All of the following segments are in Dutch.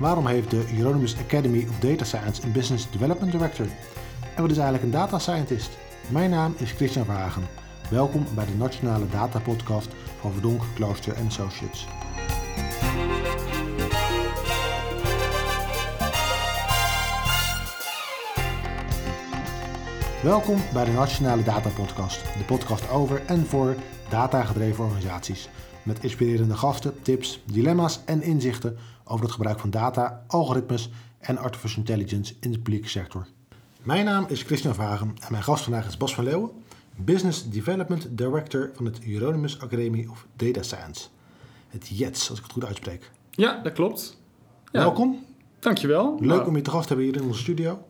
Waarom heeft de Euronymous Academy of Data Science een Business Development Director? En wat is eigenlijk een data scientist? Mijn naam is Christian Verhagen. Welkom bij de Nationale Data Podcast van Verdonk, Klooster Associates. Welkom bij de Nationale Data Podcast, de podcast over en voor datagedreven organisaties. Met inspirerende gasten, tips, dilemma's en inzichten over het gebruik van data, algoritmes en artificial intelligence in de publieke sector. Mijn naam is Christian Vagen en mijn gast vandaag is Bas van Leeuwen, Business Development Director van het Euronymous Academy of Data Science. Het JETS, als ik het goed uitspreek. Ja, dat klopt. Ja. Welkom. Dankjewel. Leuk Nou, om je te gast te hebben hier in onze studio.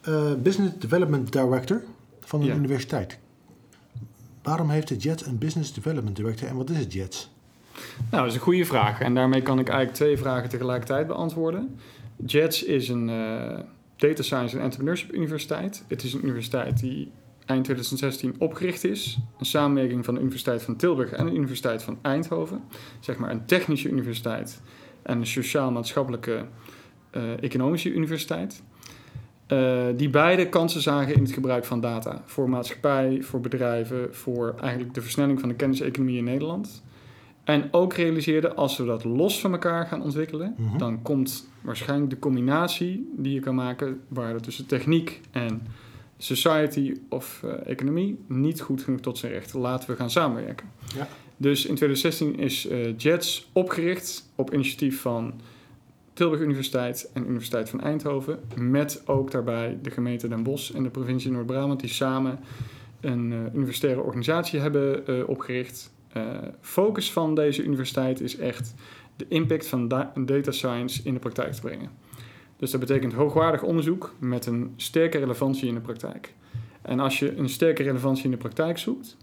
Eh, Business Development Director van een Ja. universiteit. Waarom heeft het JETS een Business Development Director en wat is het JETS? Nou, dat is een goede vraag. En daarmee kan ik eigenlijk twee vragen tegelijkertijd beantwoorden. JETS is een eh, Data Science en Entrepreneurship Universiteit. Het is een universiteit die eind 2016 opgericht is. Een samenwerking van de Universiteit van Tilburg en de Universiteit van Eindhoven. Zeg maar een technische universiteit en een sociaal-maatschappelijke eh, economische universiteit. Eh, die beide kansen zagen in het gebruik van data. Voor maatschappij, voor bedrijven, voor eigenlijk de versnelling van de kenniseconomie in Nederland. En ook realiseerden, als we dat los van elkaar gaan ontwikkelen, Mhm. dan komt waarschijnlijk de combinatie die je kan maken, waar het tussen techniek en society of eh, economie niet goed genoeg tot zijn recht. Laten we gaan samenwerken. Ja. Dus in 2016 is eh, JETS opgericht op initiatief van Tilburg Universiteit en Universiteit van Eindhoven. Met ook daarbij de gemeente Den Bosch en de provincie Noord-Brabant, die samen een eh, universitaire organisatie hebben opgericht. Eh, focus van deze universiteit is echt de impact van da- data science in de praktijk te brengen. Dus dat betekent hoogwaardig onderzoek met een sterke relevantie in de praktijk. En als je een sterke relevantie in de praktijk zoekt,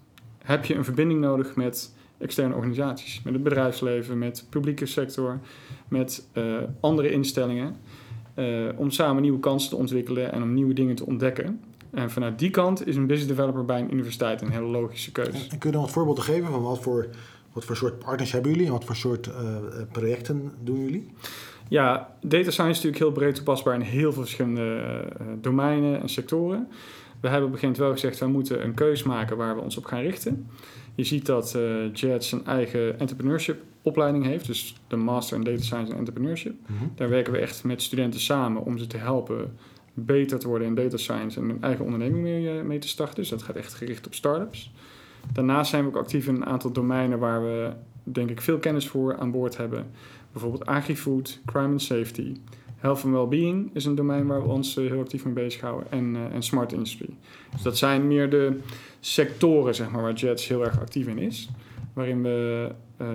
heb je een verbinding nodig met externe organisaties, met het bedrijfsleven, met de publieke sector, met eh, andere instellingen, eh, om samen nieuwe kansen te ontwikkelen en om nieuwe dingen te ontdekken. En vanuit die kant is een business developer bij een universiteit een hele logische keuze. En kun je dan wat voorbeelden geven van wat voor, wat voor soort partners hebben jullie en wat voor soort eh, projecten doen jullie? Ja, data science is natuurlijk heel breed toepasbaar in heel veel verschillende eh, domeinen en sectoren. We hebben op gegeven moment wel gezegd, wij moeten een keus maken waar we ons op gaan richten. Je ziet dat eh JETS een eigen entrepreneurship opleiding heeft, dus de Master in Data Science en Entrepreneurship. Daar werken we echt met studenten samen om ze te helpen beter te worden in data science en hun eigen onderneming mee, eh, mee te starten. Dus dat gaat echt gericht op startups. Daarnaast zijn we ook actief in een aantal domeinen waar we denk ik veel kennis voor aan boord hebben. Bijvoorbeeld agri-food, crime and safety. Health and well-being is een domein waar we ons eh, heel actief mee bezighouden. En, eh, en smart industry. Dus dat zijn meer de sectoren zeg maar, waar JETS heel erg actief in is. Waarin we eh,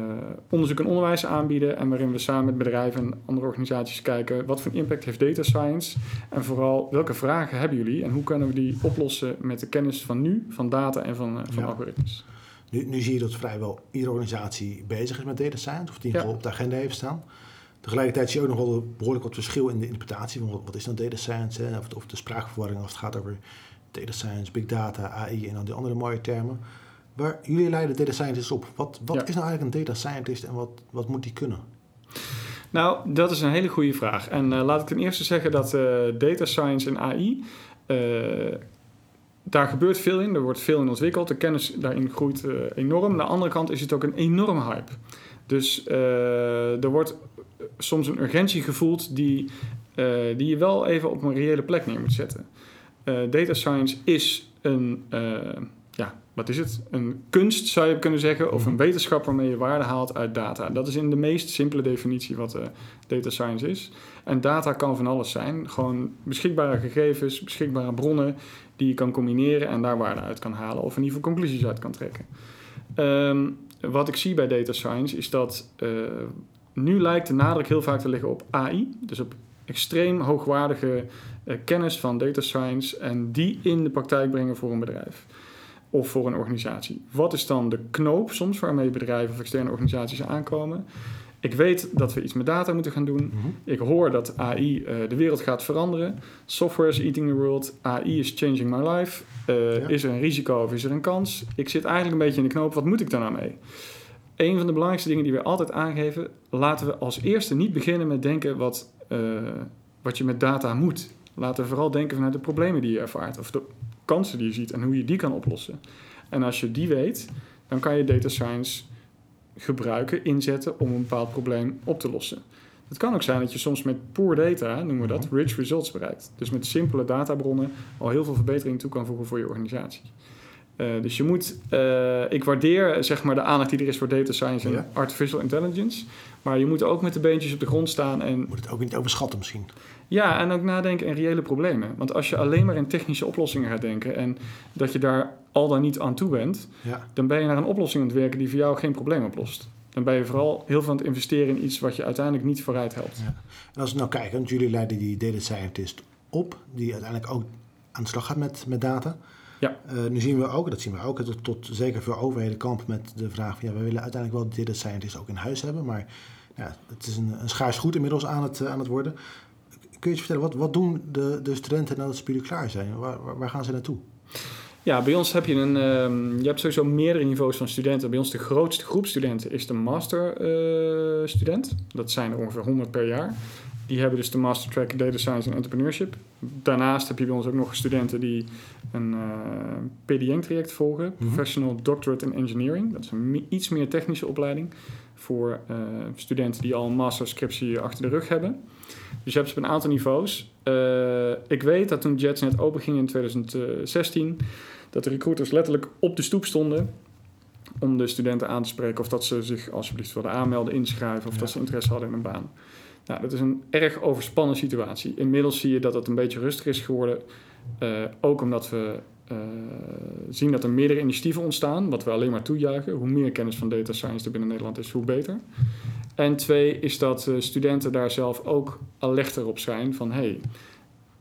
onderzoek en onderwijs aanbieden. En waarin we samen met bedrijven en andere organisaties kijken... wat voor impact heeft data science? En vooral, welke vragen hebben jullie? En hoe kunnen we die oplossen met de kennis van nu, van data en van, eh, van Ja. algoritmes? Nu, nu zie je dat vrijwel iedere organisatie bezig is met data science, of die Ja. op de agenda heeft staan. Tegelijkertijd zie je ook nog wel behoorlijk wat verschil in de interpretatie van wat, wat is dan data science, hè? Of, of de spraakverwarring als het gaat over data science, big data, AI en dan die andere mooie termen. Waar jullie leiden data scientists op. Wat, wat Ja. is nou eigenlijk een data scientist en wat, wat moet die kunnen? Nou, dat is een hele goede vraag. En eh, laat ik ten eerste zeggen dat eh, data science en AI, eh, daar gebeurt veel in. Er wordt veel in ontwikkeld. De kennis daarin groeit enorm. Aan de andere kant is het ook een enorme hype. Dus er wordt soms een urgentie gevoeld die, die je wel even op een reële plek neer moet zetten. Data science is een, ja, wat is het? Een kunst zou je kunnen zeggen, of een wetenschap waarmee je waarde haalt uit data. Dat is in de meest simpele definitie wat eh, data science is. En data kan van alles zijn. Gewoon beschikbare gegevens, beschikbare bronnen die je kan combineren en daar waarde uit kan halen, of in ieder geval conclusies uit kan trekken. Ehm, wat ik zie bij data science is dat eh, nu lijkt de nadruk heel vaak te liggen op AI, dus op extreem hoogwaardige eh, kennis van data science en die in de praktijk brengen voor een bedrijf of voor een organisatie. Wat is dan de knoop soms waarmee bedrijven of externe organisaties aankomen? Ik weet dat we iets met data moeten gaan doen. Ik hoor dat AI eh, de wereld gaat veranderen. Software is eating the world. AI is changing my life. Eh, Ja. Is er een risico of is er een kans? Ik zit eigenlijk een beetje in de knoop. Wat moet ik daar nou mee? een van de belangrijkste dingen die we altijd aangeven, laten we als eerste niet beginnen met denken wat, eh, wat je met data moet. Laten we vooral denken vanuit de problemen die je ervaart of de kansen die je ziet en hoe je die kan oplossen. En als je die weet, dan kan je data science gebruiken, inzetten om een bepaald probleem op te lossen. Het kan ook zijn dat je soms met poor data, noemen we dat, rich results bereikt. Dus met simpele databronnen al heel veel verbetering toe kan voegen voor je organisatie. Uh, dus je moet, uh, ik waardeer zeg maar de aandacht die er is voor data science en artificial intelligence. Maar je moet ook met de beentjes op de grond staan en... Moet het ook niet overschatten misschien. Ja, en ook nadenken in reële problemen. Want als je alleen maar in technische oplossingen gaat denken en dat je daar al dan niet aan toe bent, ja. dan ben je naar een oplossing aan het werken die voor jou geen probleem oplost. Dan ben je vooral heel veel aan het investeren in iets wat je uiteindelijk niet vooruit helpt. Ja. En als we nou kijken, want jullie leiden die data scientist op, die uiteindelijk ook aan de slag gaat met, met data. Ja. Uh, nu zien we ook, dat zien we ook, tot, tot zeker veel overheden kamp met de vraag van ja, we willen uiteindelijk wel data scientists ook in huis hebben, maar ja, het is een, een schaars goed inmiddels aan het, aan het worden. Kun je eens vertellen, wat, wat doen de, de studenten nadat ze klaar zijn? Waar, waar, gaan ze naartoe? Ja, bij ons heb je een. Um, je hebt sowieso meerdere niveaus van studenten. Bij ons de grootste groep studenten is de masterstudent. Uh, dat zijn er ongeveer 100 per jaar. Die hebben dus de Master Track Data Science en Entrepreneurship. Daarnaast heb je bij ons ook nog studenten die een uh, PDN-traject volgen. Mhm. Professional Doctorate in Engineering. Dat is een iets meer technische opleiding voor uh, studenten die al een masterscriptie achter de rug hebben. Dus je hebt ze op een aantal niveaus. Uh, ik weet dat toen Jets net open ging in 2016, dat de recruiters letterlijk op de stoep stonden om de studenten aan te spreken of dat ze zich alsjeblieft wilden aanmelden, inschrijven of dat ze interesse hadden in een baan. Nou, dat is een erg overspannen situatie. Inmiddels zie je dat het een beetje rustiger is geworden. Uh, ook omdat we uh, zien dat er meerdere initiatieven ontstaan, wat we alleen maar toejuichen. Hoe meer kennis van data science er binnen Nederland is, hoe beter. En twee is dat uh, studenten daar zelf ook alerter op zijn van hey,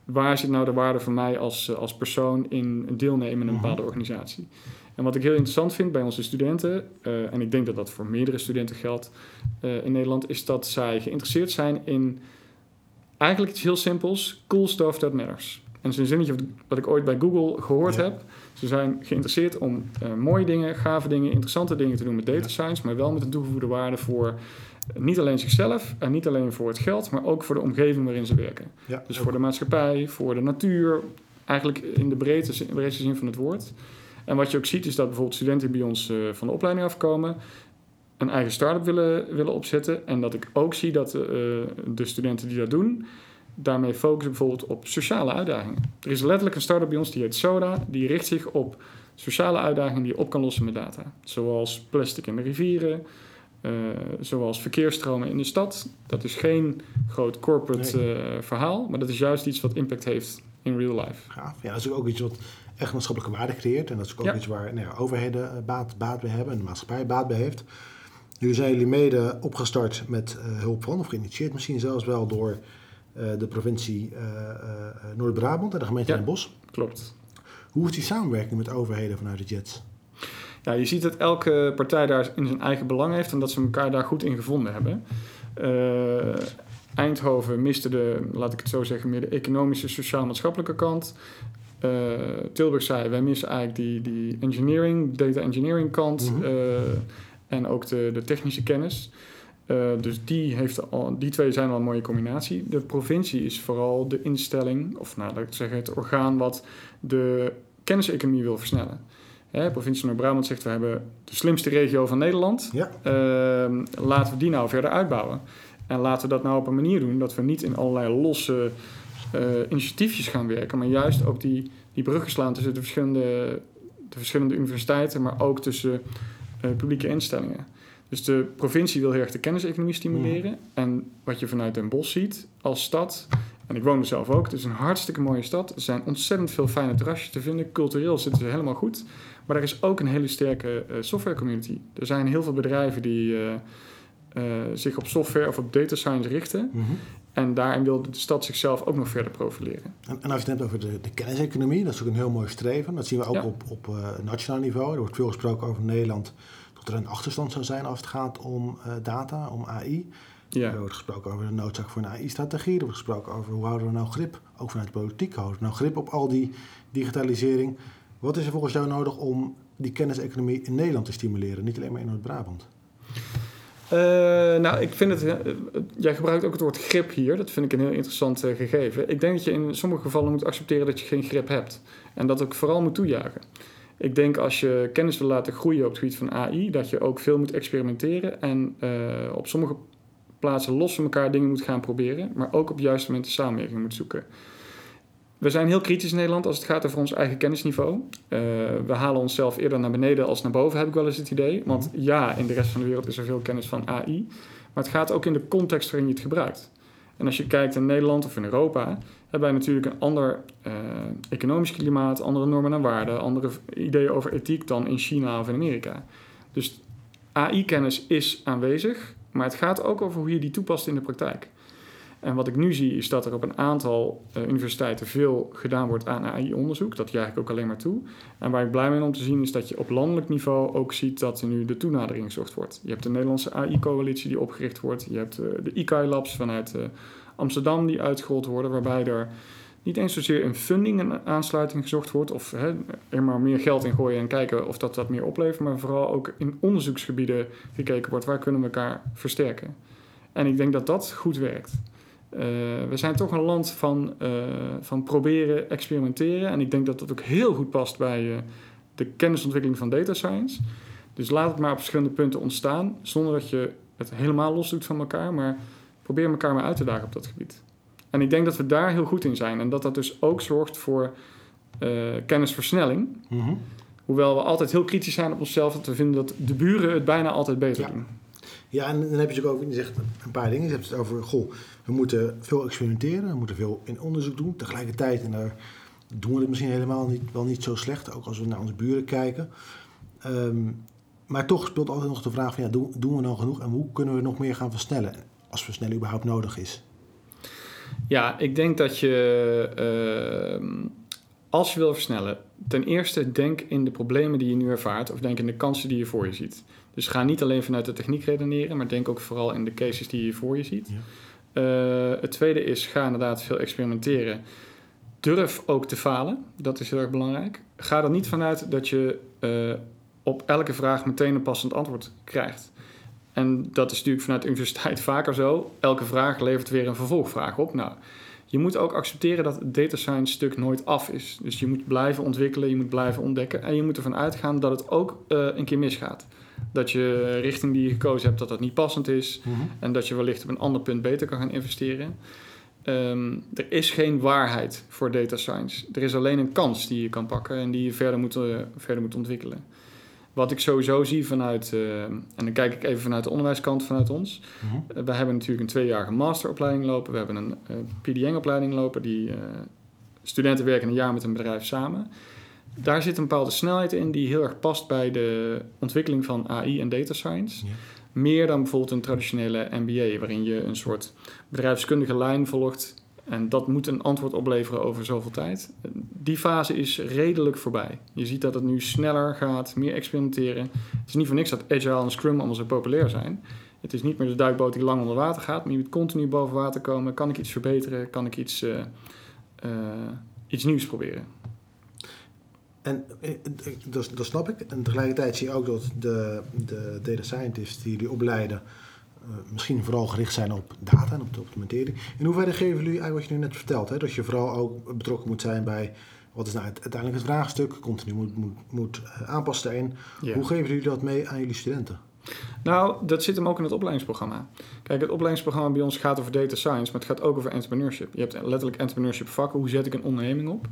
waar zit nou de waarde voor mij als, als persoon in deelnemen in een mhm. bepaalde organisatie? En wat ik heel interessant vind bij onze studenten, uh, en ik denk dat dat voor meerdere studenten geldt uh, in Nederland, is dat zij geïnteresseerd zijn in eigenlijk iets heel simpels: cool stuff that matters. En dat is een zinnetje wat ik ooit bij Google gehoord heb. Ze zijn geïnteresseerd om uh, mooie dingen, gave dingen, interessante dingen te doen met data science, maar wel met een toegevoegde waarde voor niet alleen zichzelf en niet alleen voor het geld, maar ook voor de omgeving waarin ze werken. Ja, dus voor de maatschappij, voor de natuur, eigenlijk in de breedste, breedste zin van het woord. En wat je ook ziet is dat bijvoorbeeld studenten die bij ons uh, van de opleiding afkomen, een eigen start-up willen, willen opzetten. En dat ik ook zie dat uh, de studenten die dat doen, daarmee focussen bijvoorbeeld op sociale uitdagingen. Er is letterlijk een start-up bij ons die heet Soda, die richt zich op sociale uitdagingen die je op kan lossen met data. Zoals plastic in de rivieren, uh, zoals verkeersstromen in de stad. Dat is geen groot corporate verhaal, maar dat is juist iets wat impact heeft in real life. Gaaf. Ja, dat is ook iets wat echt maatschappelijke waarde creëert. En dat is ook iets waar nou ja, overheden eh, baat, baat bij hebben en de maatschappij baat bij heeft. Nu zijn jullie mede opgestart met uh, hulp van, of geïnitieerd misschien zelfs wel door uh, de provincie uh, Noord-Brabant en de gemeente ja, Den Bosch. Klopt. Hoe is die samenwerking met overheden vanuit de JETS? Ja, je ziet dat elke partij daar in zijn eigen belang heeft en dat ze elkaar daar goed in gevonden hebben. Eindhoven miste de, laat ik het zo zeggen, meer de economische, sociaal-maatschappelijke kant. Uh, Tilburg zei, wij missen eigenlijk die, die engineering, data engineering kant mhm. uh, en ook de, de technische kennis. Uh, dus die, heeft al, die twee zijn al een mooie combinatie. De provincie is vooral de instelling, of nou, laat ik zeggen, het orgaan wat de kenniseconomie wil versnellen. Hè, provincie Noord-Brabant zegt, we hebben de slimste regio van Nederland. Ja. Ehm, laten we die nou verder uitbouwen. En laten we dat nou op een manier doen dat we niet in allerlei losse initiatiefjes gaan werken, maar juist ook die, die bruggen slaan tussen de verschillende, de verschillende universiteiten, maar ook tussen uh, publieke instellingen. Dus de provincie wil heel erg de kenniseconomie stimuleren. Mm. En wat je vanuit Den Bosch ziet als stad, en ik woon er zelf ook, het is een hartstikke mooie stad. Er zijn ontzettend veel fijne terrasjes te vinden. Cultureel zitten ze helemaal goed. Maar er is ook een hele sterke uh, software community. Er zijn heel veel bedrijven die zich op software of op data science richten. Mm en daarin wilde de stad zichzelf ook nog verder profileren. En, en als je het hebt over de, de kenniseconomie, dat is ook een heel mooi streven. Dat zien we ook op, op uh, nationaal niveau. Er wordt veel gesproken over Nederland dat er een achterstand zou zijn als het gaat om uh, data, om AI. Ja. Er wordt gesproken over de noodzaak voor een AI-strategie. Er wordt gesproken over hoe houden we nou grip, ook vanuit de politiek, houden we nou grip op al die digitalisering. Wat is er volgens jou nodig om die kenniseconomie in Nederland te stimuleren, niet alleen maar in Noord-Brabant? Uh, nou, ik vind het. Uh, jij gebruikt ook het woord grip hier. Dat vind ik een heel interessant gegeven. Ik denk dat je in sommige gevallen moet accepteren dat je geen grip hebt. En dat ook vooral moet toejagen. Ik denk als je kennis wil laten groeien op het gebied van AI, dat je ook veel moet experimenteren en op sommige plaatsen los van elkaar dingen moet gaan proberen, maar ook op het juiste moment de samenwerking moet zoeken. We zijn heel kritisch in Nederland als het gaat over ons eigen kennisniveau. Uh, we halen onszelf eerder naar beneden als naar boven, heb ik wel eens het idee. Want ja, in de rest van de wereld is er veel kennis van AI. Maar het gaat ook in de context waarin je het gebruikt. En als je kijkt in Nederland of in Europa, hebben wij natuurlijk een ander uh, economisch klimaat, andere normen en waarden, andere ideeën over ethiek dan in China of in Amerika. Dus AI-kennis is aanwezig, maar het gaat ook over hoe je die toepast in de praktijk. En wat ik nu zie is dat er op een aantal uh, universiteiten veel gedaan wordt aan AI-onderzoek. Dat juich ik ook alleen maar toe. En waar ik blij ben om te zien is dat je op landelijk niveau ook ziet dat er nu de toenadering gezocht wordt. Je hebt de Nederlandse AI-coalitie die opgericht wordt. Je hebt uh, de ICAI-labs vanuit uh, Amsterdam die uitgerold worden, waarbij er niet eens zozeer in funding en aansluiting gezocht wordt of hè, er maar meer geld in gooien en kijken of dat dat meer oplevert, maar vooral ook in onderzoeksgebieden gekeken wordt waar kunnen we elkaar versterken. En ik denk dat dat goed werkt. Uh, we zijn toch een land van, uh, van proberen, experimenteren. En ik denk dat dat ook heel goed past bij uh, de kennisontwikkeling van data science. Dus laat het maar op verschillende punten ontstaan, zonder dat je het helemaal los doet van elkaar. Maar probeer elkaar maar uit te dagen op dat gebied. En ik denk dat we daar heel goed in zijn. En dat dat dus ook zorgt voor kennisversnelling. Mm -hmm. Hoewel we altijd heel kritisch zijn op onszelf, dat we vinden dat de buren het bijna altijd beter ja. doen. Ja, en dan heb je ook, je zegt een paar dingen. Je hebt het over, goh, we moeten veel experimenteren, we moeten veel in onderzoek doen. Tegelijkertijd, en daar doen we het misschien helemaal niet, wel niet zo slecht, ook als we naar onze buren kijken. Um, maar toch speelt altijd nog de vraag van, ja, doen, doen we nou genoeg en hoe kunnen we nog meer gaan versnellen? Als versnelling überhaupt nodig is. Ja, ik denk dat je, uh, als je wil versnellen, ten eerste denk in de problemen die je nu ervaart of denk in de kansen die je voor je ziet. Dus ga niet alleen vanuit de techniek redeneren, maar denk ook vooral in de cases die je voor je ziet. Ja. Uh, het tweede is, ga inderdaad veel experimenteren. Durf ook te falen, dat is heel erg belangrijk. Ga er niet vanuit dat je uh, op elke vraag meteen een passend antwoord krijgt. En dat is natuurlijk vanuit de universiteit vaker zo. Elke vraag levert weer een vervolgvraag op. Nou, je moet ook accepteren dat het data science stuk nooit af is. Dus je moet blijven ontwikkelen, je moet blijven ontdekken. En je moet ervan uitgaan dat het ook uh, een keer misgaat. Dat je richting die je gekozen hebt, dat dat niet passend is. Mm -hmm. En dat je wellicht op een ander punt beter kan gaan investeren. Um, er is geen waarheid voor data science. Er is alleen een kans die je kan pakken en die je verder moet, uh, verder moet ontwikkelen. Wat ik sowieso zie vanuit, uh, en dan kijk ik even vanuit de onderwijskant vanuit ons. Mm -hmm. uh, we hebben natuurlijk een tweejarige masteropleiding lopen. We hebben een PDN-opleiding lopen. Die studenten werken een jaar met een bedrijf samen. Daar zit een bepaalde snelheid in die heel erg past bij de ontwikkeling van AI en data science. Ja. Meer dan bijvoorbeeld een traditionele MBA, waarin je een soort bedrijfskundige lijn volgt. En dat moet een antwoord opleveren over zoveel tijd. Die fase is redelijk voorbij. Je ziet dat het nu sneller gaat, meer experimenteren. Het is niet voor niks dat Agile en Scrum allemaal zo populair zijn. Het is niet meer de duikboot die lang onder water gaat, maar je moet continu boven water komen. Kan ik iets verbeteren? Kan ik iets, uh, uh, iets nieuws proberen? En dat, dat snap ik. En tegelijkertijd zie je ook dat de, de data scientists die jullie opleiden... Uh, misschien vooral gericht zijn op data en op de optimalisering. In hoeverre geven jullie eigenlijk wat je nu net vertelt? Hè? Dat je vooral ook betrokken moet zijn bij... wat is nou uiteindelijk het vraagstuk? Continu moet, moet, moet aanpassen daarin. Ja. Hoe geven jullie dat mee aan jullie studenten? Nou, dat zit hem ook in het opleidingsprogramma. Kijk, het opleidingsprogramma bij ons gaat over data science, maar het gaat ook over entrepreneurship. Je hebt letterlijk entrepreneurship vakken. Hoe zet ik een onderneming op?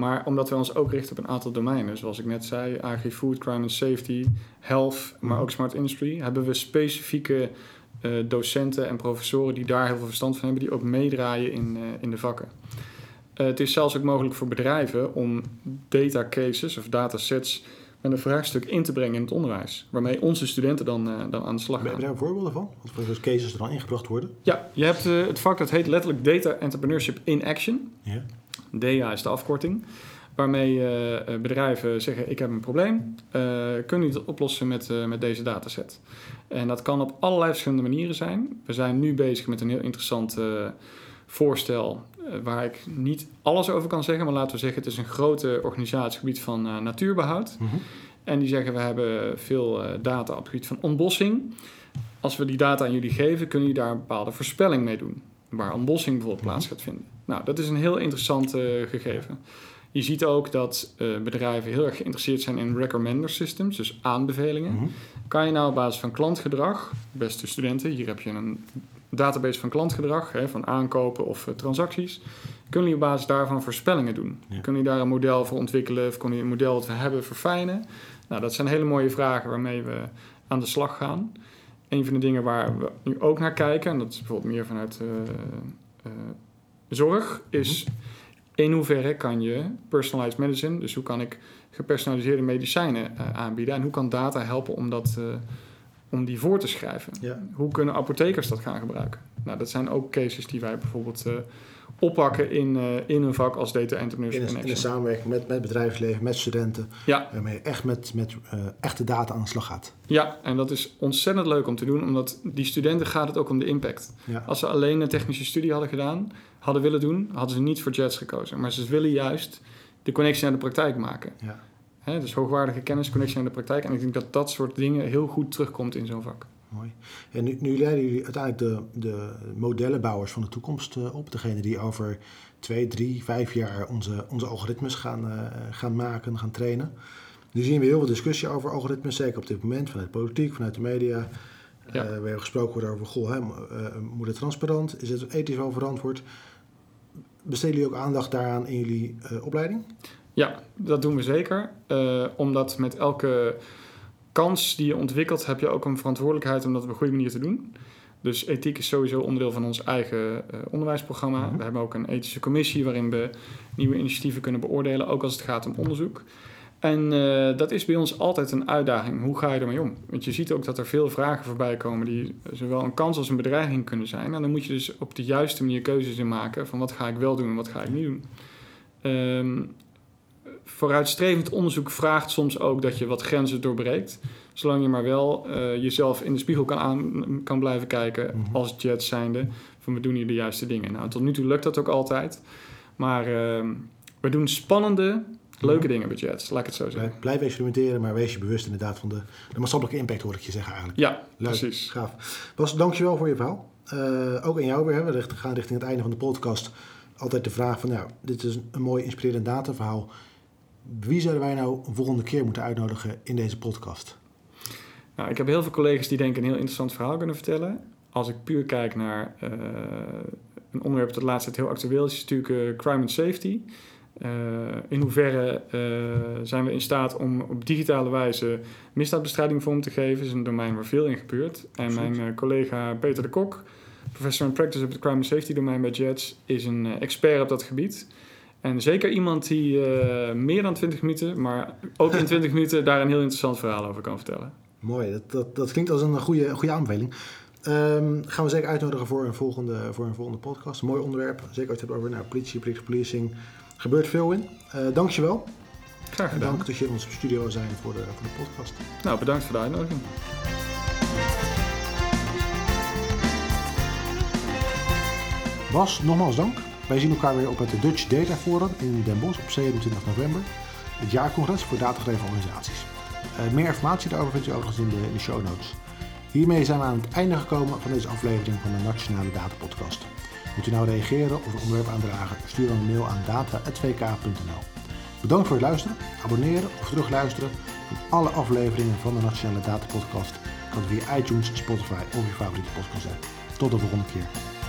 Maar omdat we ons ook richten op een aantal domeinen, zoals ik net zei, agri-food, crime and safety, health, maar ook smart industry, hebben we specifieke uh, docenten en professoren die daar heel veel verstand van hebben, die ook meedraaien in, uh, in de vakken. Uh, het is zelfs ook mogelijk voor bedrijven om data cases of datasets met een vraagstuk in te brengen in het onderwijs. Waarmee onze studenten dan, uh, dan aan de slag gaan. Heb je daar voorbeelden van? Wat voor soort cases er dan ingebracht worden? Ja, je hebt uh, het vak dat heet letterlijk Data Entrepreneurship in Action. Ja. DEA is de afkorting. Waarmee uh, bedrijven zeggen, ik heb een probleem. kunnen jullie dat oplossen met, met deze dataset? En dat kan op allerlei verschillende manieren zijn. We zijn nu bezig met een heel interessant voorstel waar ik niet alles over kan zeggen, maar laten we zeggen, het is een grote organisatiegebied van uh, natuurbehoud. Mm -hmm. En die zeggen, we hebben veel uh, data op het gebied van ontbossing. als we die data aan jullie geven, kunnen jullie daar een bepaalde voorspelling mee doen. Waar ontbossing bijvoorbeeld Mhm. plaats gaat vinden. Nou, dat is een heel interessant eh, gegeven. Je ziet ook dat eh, bedrijven heel erg geïnteresseerd zijn in recommender systems, dus aanbevelingen. Mhm. Kan je nou op basis van klantgedrag, beste studenten, hier heb je een database van klantgedrag, hè, van aankopen of eh, transacties. Kunnen jullie op basis daarvan voorspellingen doen? Ja. Kunnen jullie daar een model voor ontwikkelen of kunnen jullie een model dat we hebben verfijnen? Nou, dat zijn hele mooie vragen waarmee we aan de slag gaan. Een van de dingen waar we nu ook naar kijken, en dat is bijvoorbeeld meer vanuit zorg, is in hoeverre kan je personalized medicine, dus hoe kan ik gepersonaliseerde medicijnen eh, aanbieden en hoe kan data helpen om, dat, eh, om die voor te schrijven? Ja. Hoe kunnen apothekers dat gaan gebruiken? Nou, dat zijn ook cases die wij bijvoorbeeld eh, oppakken in, eh, in een vak als data entrepreneurship In in een, in een action. samenwerking met, met bedrijfsleven, met studenten, Ja, waarmee je echt met, met eh, echte data aan de slag gaat. ja, en dat is ontzettend leuk om te doen, omdat die studenten gaat het ook om de impact. Ja. Als ze alleen een technische studie hadden gedaan, hadden willen doen, hadden ze niet voor JETS gekozen. Maar ze willen juist de connectie naar de praktijk maken. Ja. Dus hoogwaardige kennis, connectie naar de praktijk. En ik denk dat dat soort dingen heel goed terugkomt in zo'n vak. Mooi. En nu, nu leiden jullie uiteindelijk de, de modellenbouwers van de toekomst eh, op. Degene die over twee, drie, vijf jaar onze, onze algoritmes gaan, eh, gaan maken, gaan trainen. Nu zien we heel veel discussie over algoritmes, zeker op dit moment, vanuit de politiek, vanuit de media. Ja. Eh, waar gesproken wordt over, goh, hè, mo- moet het transparant? Is het ethisch wel verantwoord? Besteden jullie ook aandacht daaraan in jullie opleiding? Ja, dat doen we zeker. Omdat met elke kans die je ontwikkelt, heb je ook een verantwoordelijkheid om dat op een goede manier te doen. Dus ethiek is sowieso onderdeel van ons eigen eh, onderwijsprogramma. Mhm. We hebben ook een ethische commissie waarin we nieuwe initiatieven kunnen beoordelen, ook als het gaat om onderzoek. En eh, dat is bij ons altijd een uitdaging. Hoe ga je ermee om? Want je ziet ook dat er veel vragen voorbij komen die zowel een kans als een bedreiging kunnen zijn. En dan moet je dus op de juiste manier keuzes in maken van wat ga ik wel doen en wat ga ik niet doen. Ehm, vooruitstrevend onderzoek vraagt soms ook dat je wat grenzen doorbreekt. Zolang je maar wel eh, jezelf in de spiegel kan, aan, kan blijven kijken Mhm. als jet zijnde. Van we doen hier de juiste dingen. Nou, tot nu toe lukt dat ook altijd. Maar ehm, we doen spannende, leuke dingen met jets, laat ik het zo zeggen. Blijf, experimenteren, maar wees je bewust inderdaad van de, de maatschappelijke impact, hoor ik je zeggen eigenlijk. Ja, Leuk, precies. gaaf. Bas, dankjewel voor je verhaal. Eh, ook aan jou weer. hè. We gaan richting het einde van de podcast. Altijd de vraag van, nou, dit is een mooi inspirerend dataverhaal. Wie zouden wij nou een volgende keer moeten uitnodigen in deze podcast? Nou, ik heb heel veel collega's die denken een heel interessant verhaal kunnen vertellen. Als ik puur kijk naar eh, een onderwerp dat de laatste tijd heel actueel is, is natuurlijk eh, crime and safety. Eh, in hoeverre zijn we in staat om op digitale wijze misdaadbestrijding vorm te geven? is een domein waar veel in gebeurt. En Absoluut. mijn collega Peter de Kok, professor in practice op het crime and safety domein bij JETS, is een expert op dat gebied. En zeker iemand die eh, meer dan 20 minuten, maar ook in 20 minuten daar een heel interessant verhaal over kan vertellen. Mooi, dat, dat, dat klinkt als een goede, goede aanbeveling. Ehm, gaan we zeker uitnodigen voor een volgende, voor een volgende podcast. Een mooi onderwerp. Zeker als je het hebt over nou, politie, politie, policing. Gebeurt veel in. Eh dankjewel. Graag En gedaan. dank dat je in onze studio zijn voor de, voor de podcast. Nou, bedankt voor de uitnodiging. Bas, nogmaals dank. Wij zien elkaar weer op het Dutch Data Forum in Den Bosch op 27 november. Het jaarcongres voor datagedreven organisaties. Eh, meer informatie daarover vindt u overigens in de, in de show notes. Hiermee zijn we aan het einde gekomen van deze aflevering van de Nationale Data Podcast. Moet u nou reageren of een onderwerp aandragen? Stuur dan een mail aan data.vk.nl. Bedankt voor het luisteren, abonneren of terugluisteren van alle afleveringen van de Nationale Data Podcast. Kan via iTunes, Spotify of je favoriete podcast app. Tot de volgende keer.